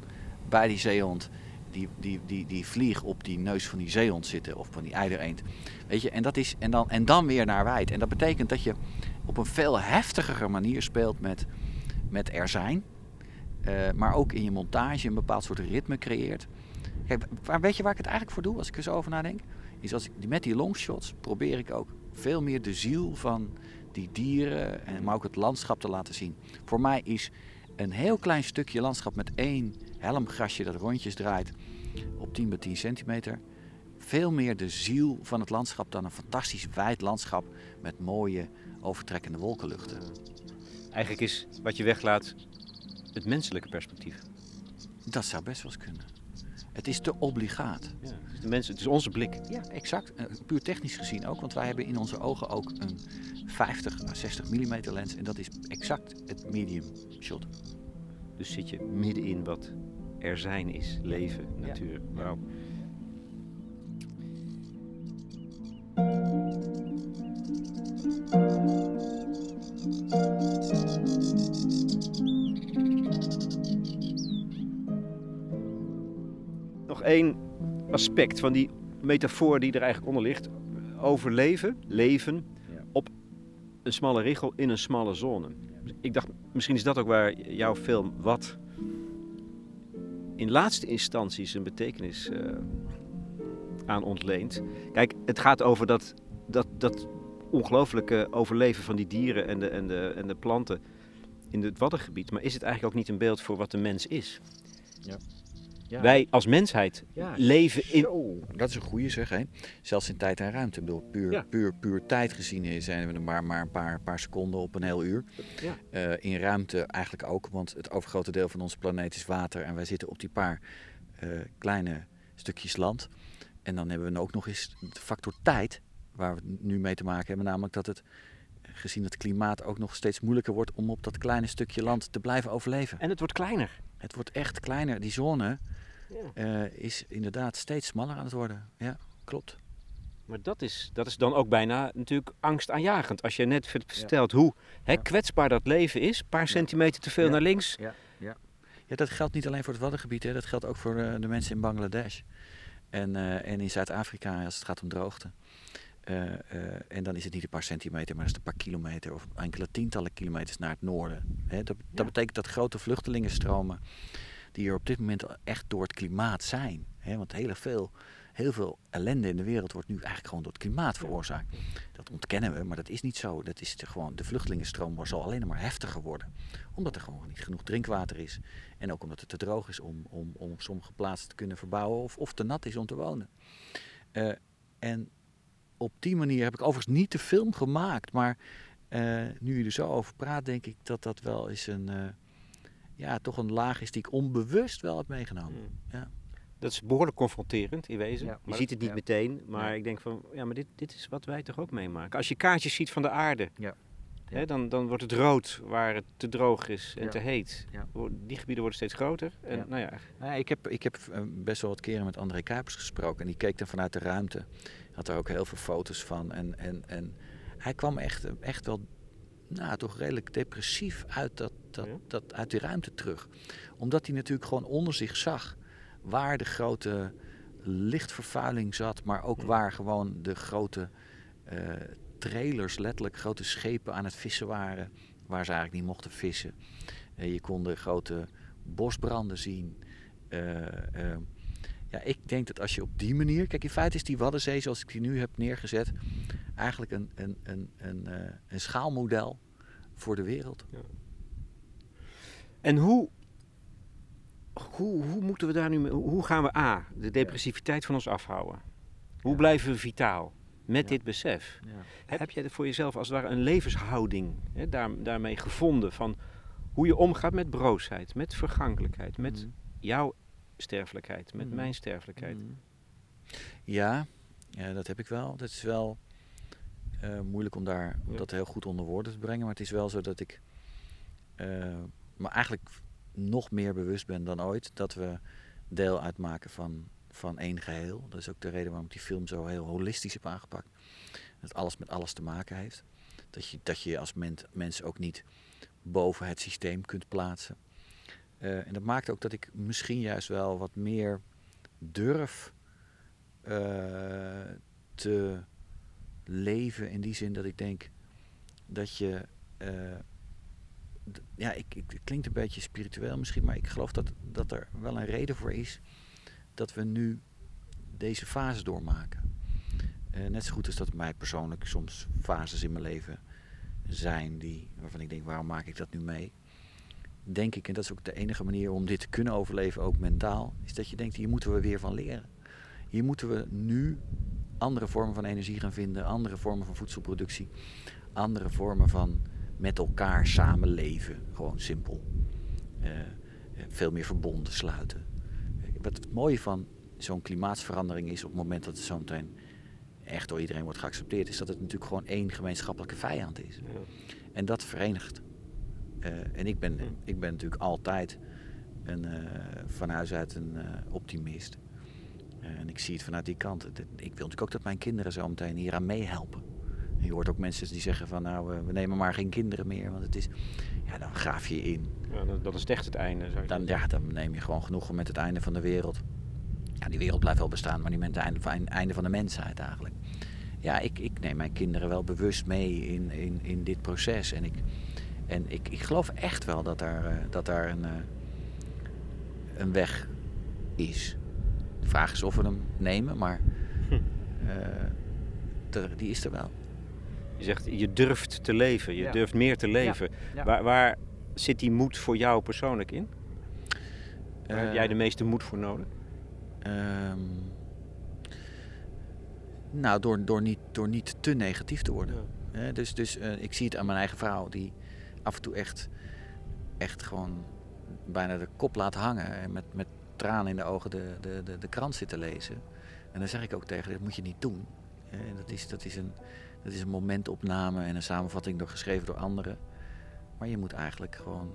bij die zeehond. Die, die, die, die vlieg op die neus van die zeehond zitten of van die eidereend. Weet je, en, dat is, en, dan, en dan weer naar wijd. En dat betekent dat je op een veel heftigere manier speelt met, met er zijn. Eh, maar ook in je montage een bepaald soort ritme creëert. Kijk, waar, weet je waar ik het eigenlijk voor doe als ik er zo over nadenk? Is als ik met die longshots probeer ik ook veel meer de ziel van die dieren, en, maar ook het landschap te laten zien. Voor mij is een heel klein stukje landschap met één helmgrasje dat rondjes draait op 10 bij 10 centimeter. Veel meer de ziel van het landschap dan een fantastisch wijd landschap met mooie overtrekkende wolkenluchten. Eigenlijk is wat je weglaat het menselijke perspectief. Dat zou best wel eens kunnen. Het is te obligaat. Ja, het, is de mensen, het is onze blik. Ja, exact. Eh, Puur technisch gezien ook, want wij hebben in onze ogen ook een 50 à 60 mm lens en dat is exact het medium shot. Dus zit je midden in wat er zijn is. Leven, natuur. Wauw. Nog één aspect van die metafoor die er eigenlijk onder ligt. Overleven, leven Ja. op een smalle richel in een smalle zone. Ik dacht, misschien is dat ook waar jouw film wat in laatste instantie zijn betekenis eh, aan ontleent. Kijk, het gaat over dat, dat, dat ongelooflijke overleven van die dieren en de, en, de, en de planten in het Waddengebied. Maar is het eigenlijk ook niet een beeld voor wat de mens is? Ja. Wij als mensheid Ja, leven in... Zo, dat is een goede zeg, hè? Zelfs in tijd en ruimte. Ik bedoel, puur, Ja. puur, puur tijd gezien zijn we er maar, maar een paar, paar seconden op een heel uur. Ja. Eh, in ruimte eigenlijk ook, want het overgrote deel van onze planeet is water en wij zitten op die paar eh, kleine stukjes land. en dan hebben we ook nog eens de factor tijd, waar we het nu mee te maken hebben. Namelijk dat het, gezien het klimaat ook nog steeds moeilijker wordt om op dat kleine stukje land te blijven overleven. En het wordt kleiner. Het wordt echt kleiner. Die zone Ja. eh, is inderdaad steeds smaller aan het worden. Ja, klopt. Maar dat is, dat is dan ook bijna natuurlijk angstaanjagend. Als je net ver- vertelt hoe hè, kwetsbaar dat leven is. Een paar centimeter te veel naar links. Ja, ja. ja, dat geldt niet alleen voor het Waddengebied. Hè. Dat geldt ook voor eh, de mensen in Bangladesh. En, eh, en in Zuid-Afrika als het gaat om droogte. Eh, eh, en dan is het niet een paar centimeter, maar is het een paar kilometer of enkele tientallen kilometers naar het noorden. Hè, dat, dat betekent dat grote vluchtelingenstromen, die er op dit moment echt door het klimaat zijn. Hè, want heel veel, heel veel ellende in de wereld wordt nu eigenlijk gewoon door het klimaat veroorzaakt. Dat ontkennen we, maar dat is niet zo. Dat is de- gewoon, de vluchtelingenstroom zal alleen maar heftiger worden. Omdat er gewoon niet genoeg drinkwater is. En ook omdat het te droog is om, om, om op sommige plaatsen te kunnen verbouwen of, of te nat is om te wonen. Eh, en op die manier heb ik overigens niet de film gemaakt. Maar eh, nu je er zo over praat, denk ik dat dat wel eens een, eh, ja, toch een laag is die ik onbewust wel heb meegenomen. Ja. Dat is behoorlijk confronterend in wezen. Ja, je ziet het niet ja. meteen, maar Ja. ik denk van, ja, maar dit, dit is wat wij toch ook meemaken. Als je kaartjes ziet van de aarde, Ja. Hè, dan, dan wordt het rood waar het te droog is en Ja. te heet. Die gebieden worden steeds groter. En, Ja. nou ja, Nou ja, ik heb, ik heb eh, best wel wat keren met André Kuipers gesproken. En die keek dan vanuit de ruimte. Had er ook heel veel foto's van. En, en, en hij kwam echt, echt wel, nou, toch redelijk depressief uit, dat, dat, dat, uit die ruimte terug. Omdat hij natuurlijk gewoon onder zich zag waar de grote lichtvervuiling zat. Maar ook waar gewoon de grote eh, trailers, letterlijk grote schepen aan het vissen waren. Waar ze eigenlijk niet mochten vissen. Eh, je kon de grote bosbranden zien. Eh, ja, ik denk dat als je op die manier. Kijk, in feite is die Waddenzee, zoals ik die nu heb neergezet, eigenlijk een, een, een, een, eh, een schaalmodel voor de wereld. En hoe, hoe, hoe moeten we daar nu mee, hoe gaan we A, de depressiviteit van ons afhouden? Hoe Ja. blijven we vitaal met Ja. dit besef? Ja. Heb jij voor jezelf als het ware een levenshouding hè, daar, daarmee gevonden van hoe je omgaat met broosheid, met vergankelijkheid, met Mhm. jouw sterfelijkheid, met Mhm. mijn sterfelijkheid? Mhm. Ja, ja, dat heb ik wel. Dat is wel eh, moeilijk om, daar, om Ja. dat heel goed onder woorden te brengen. Maar het is wel zo dat ik eh, me eigenlijk nog meer bewust ben dan ooit dat we deel uitmaken van, van één geheel. Dat is ook de reden waarom ik die film zo heel holistisch heb aangepakt. Dat alles met alles te maken heeft. Dat je dat je als ment, mens ook niet boven het systeem kunt plaatsen. Eh, en dat maakt ook dat ik misschien juist wel wat meer durf eh, te leven. In die zin dat ik denk dat je. eh, ja, ik, ik, het klinkt een beetje spiritueel misschien, maar ik geloof dat, dat er wel een reden voor is dat we nu deze fase doormaken. Net zo goed als dat mij persoonlijk soms fases in mijn leven zijn die, waarvan ik denk, waarom maak ik dat nu mee? Denk ik, en dat is ook de enige manier om dit te kunnen overleven, ook mentaal, is dat je denkt, hier moeten we weer van leren. Hier moeten we nu andere vormen van energie gaan vinden, andere vormen van voedselproductie, andere vormen van met elkaar samenleven. Gewoon simpel. Eh, eh, veel meer verbonden sluiten. Eh, Wat het mooie van zo'n klimaatsverandering is op het moment dat het zo meteen echt door iedereen wordt geaccepteerd, is dat het natuurlijk gewoon één gemeenschappelijke vijand is. Ja. En dat verenigt. Eh, en ik ben, ik ben natuurlijk altijd een, eh, van huis uit een eh, optimist. En ik zie het vanuit die kant. Ik wil natuurlijk ook dat mijn kinderen zo meteen hier aan meehelpen. En je hoort ook mensen die zeggen van nou, we nemen maar geen kinderen meer. Want het is, ja, dan graaf je in. Ja, dat, dat is echt het einde. Zou je Dan, ja, dan neem je gewoon genoegen met het einde van de wereld. Ja, die wereld blijft wel bestaan, maar niet met het einde van, einde van de mensheid eigenlijk. Ja, ik, ik neem mijn kinderen wel bewust mee in, in, in dit proces. En, ik, en ik, ik geloof echt wel dat daar, eh, dat daar een, eh, een weg is. De vraag is of we hem nemen, maar eh, er- die is er wel. Je zegt, je durft te leven, je Ja. durft meer te leven. ja. Waar, waar zit die moed voor jou persoonlijk in? Waar heb Eh, jij de meeste moed voor nodig? Ehm, nou, door, door, niet, door niet te negatief te worden. Hè, dus dus eh, ik zie het aan mijn eigen vrouw, die af en toe echt, echt gewoon bijna de kop laat hangen. En met, met tranen in de ogen de, de, de, de krant zit te lezen. En dan zeg ik ook tegen, dat moet je niet doen. En dat, is, dat, is een, dat is een momentopname en een samenvatting door, geschreven door anderen. Maar je moet eigenlijk gewoon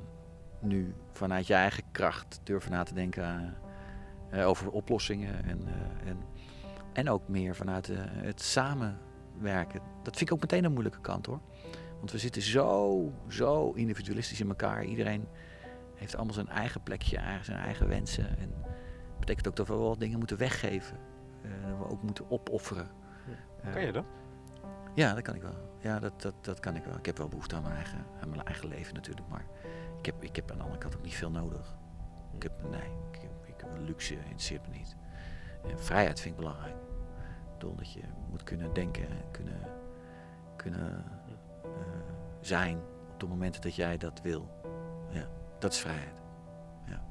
nu vanuit je eigen kracht durven na te denken uh, over oplossingen. En, en, en ook meer vanuit het samenwerken. Dat vind ik ook meteen een moeilijke kant hoor. Want we zitten zo, zo individualistisch in elkaar. Iedereen heeft allemaal zijn eigen plekje, zijn eigen wensen. En dat betekent ook dat we wel dingen moeten weggeven. dat we ook moeten opofferen. Kan je dat? Ja, dat kan ik wel. Ja, dat, dat, dat kan ik wel. Ik heb wel behoefte aan mijn eigen, aan mijn eigen leven natuurlijk. Maar ik heb, ik heb aan de andere kant ook niet veel nodig. Ik heb, nee, ik heb, ik heb een luxe, interesseert me niet. En vrijheid vind ik belangrijk. Bedoel dat je moet kunnen denken, kunnen, kunnen zijn op de momenten dat jij dat wil. Ja, dat is vrijheid. Ja.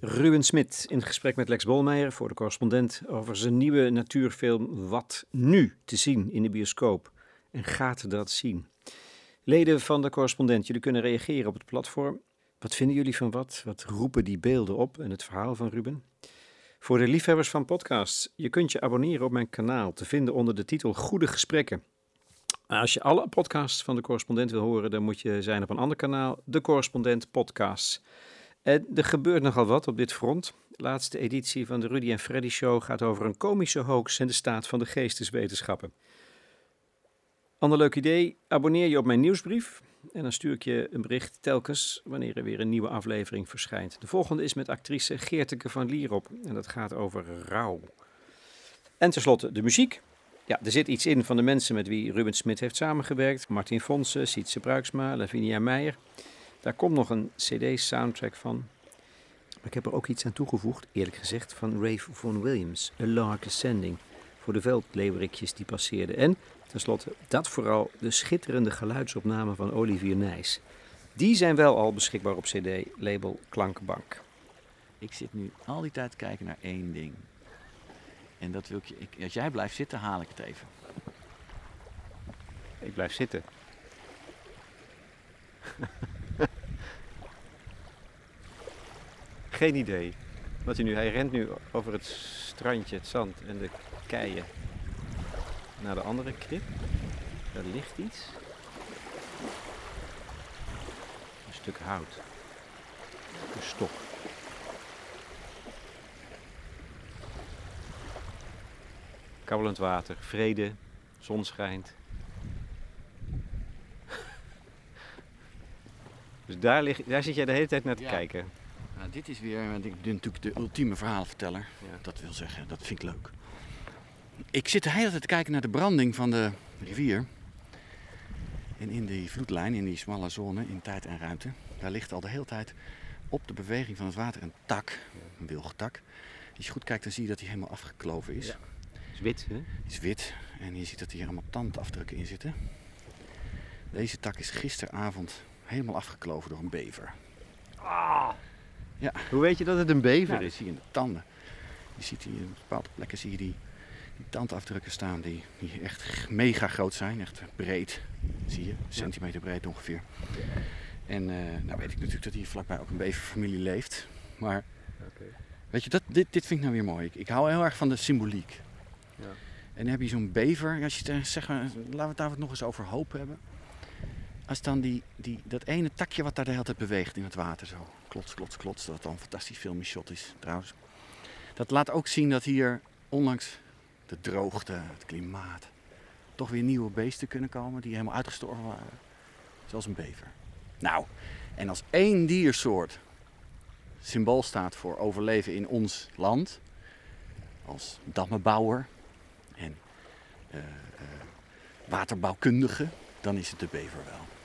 Ruben Smit in gesprek met Lex Bolmeijer voor de correspondent over zijn nieuwe natuurfilm Wat Nu te zien in de bioscoop. En gaat dat zien? Leden van de correspondent, jullie kunnen reageren op het platform. Wat vinden jullie van wat? Wat roepen die beelden op en het verhaal van Ruben? Voor de liefhebbers van podcasts, je kunt je abonneren op mijn kanaal te vinden onder de titel Goede Gesprekken. Als je alle podcasts van de correspondent wil horen, dan moet je zijn op een ander kanaal, de Correspondent Podcasts. En er gebeurt nogal wat op dit front. De laatste editie van de Rudy en Freddy Show gaat over een komische hoax en de staat van de geesteswetenschappen. Ander leuk idee, abonneer je op mijn nieuwsbrief en dan stuur ik je een bericht telkens wanneer er weer een nieuwe aflevering verschijnt. De volgende is met actrice Geerteke van Lierop en dat gaat over rouw. En tenslotte de muziek. Ja, er zit iets in van de mensen met wie Ruben Smit heeft samengewerkt. Martin Fonsen, Sietse Bruiksma, Lavinia Meijer. Daar komt nog een CD-soundtrack van. Maar ik heb er ook iets aan toegevoegd, eerlijk gezegd, van Rave Vaughan Williams, A Lark Ascending, voor de veldleeuwerikjes die passeerden. En tenslotte, dat vooral de schitterende geluidsopnamen van Olivier Nijs. Die zijn wel al beschikbaar op CD, label Klankbank. Ik zit nu al die tijd kijken naar één ding. En dat wil ik, ik als jij blijft zitten, haal ik het even. Ik blijf zitten. Geen idee. Wat hij nu, hij rent nu over het strandje, het zand en de keien naar de andere krip. Daar ligt iets. Een stuk hout. Een stok. Kabbelend water, vrede, zon schijnt. Dus daar, lig, daar zit jij de hele tijd naar te Ja. kijken. Nou, dit is weer, want ik ben natuurlijk de ultieme verhaalverteller. Ja. Dat wil zeggen, dat vind ik leuk. Ik zit de hele tijd te kijken naar de branding van de rivier. En in die vloedlijn, in die smalle zone, in tijd en ruimte, daar ligt al de hele tijd op de beweging van het water een tak, een wilgetak. Als je goed kijkt, dan zie je dat hij helemaal afgekloven is. Ja. Is wit, hè? Is wit en je ziet dat hier allemaal tandafdrukken in zitten. Deze tak is gisteravond helemaal afgekloven door een bever. Hoe weet je dat het een bever Ja, dat is? zie je in de tanden. Je ziet hier op bepaalde plekken zie je die, die tandafdrukken staan die, die echt mega groot zijn, echt breed. Zie je, een centimeter breed ongeveer. En eh, nou weet ik natuurlijk dat hier vlakbij ook een beverfamilie leeft. Maar weet je, dat, dit, dit vind ik nou weer mooi. Ik, ik hou heel erg van de symboliek. Ja. En dan heb je zo'n bever, als je het, zeg maar, laten we het daar nog eens over hoop hebben. Als dan die, die, dat ene takje wat daar de hele tijd beweegt in het water zo. Klots, klots, klots. Dat dan een fantastisch filmisch is trouwens. Dat laat ook zien dat hier, ondanks de droogte, het klimaat, toch weer nieuwe beesten kunnen komen die helemaal uitgestorven waren. Zoals een bever. Nou, en als één diersoort symbool staat voor overleven in ons land, als dammenbouwer en eh, eh, waterbouwkundige, dan is het de bever wel.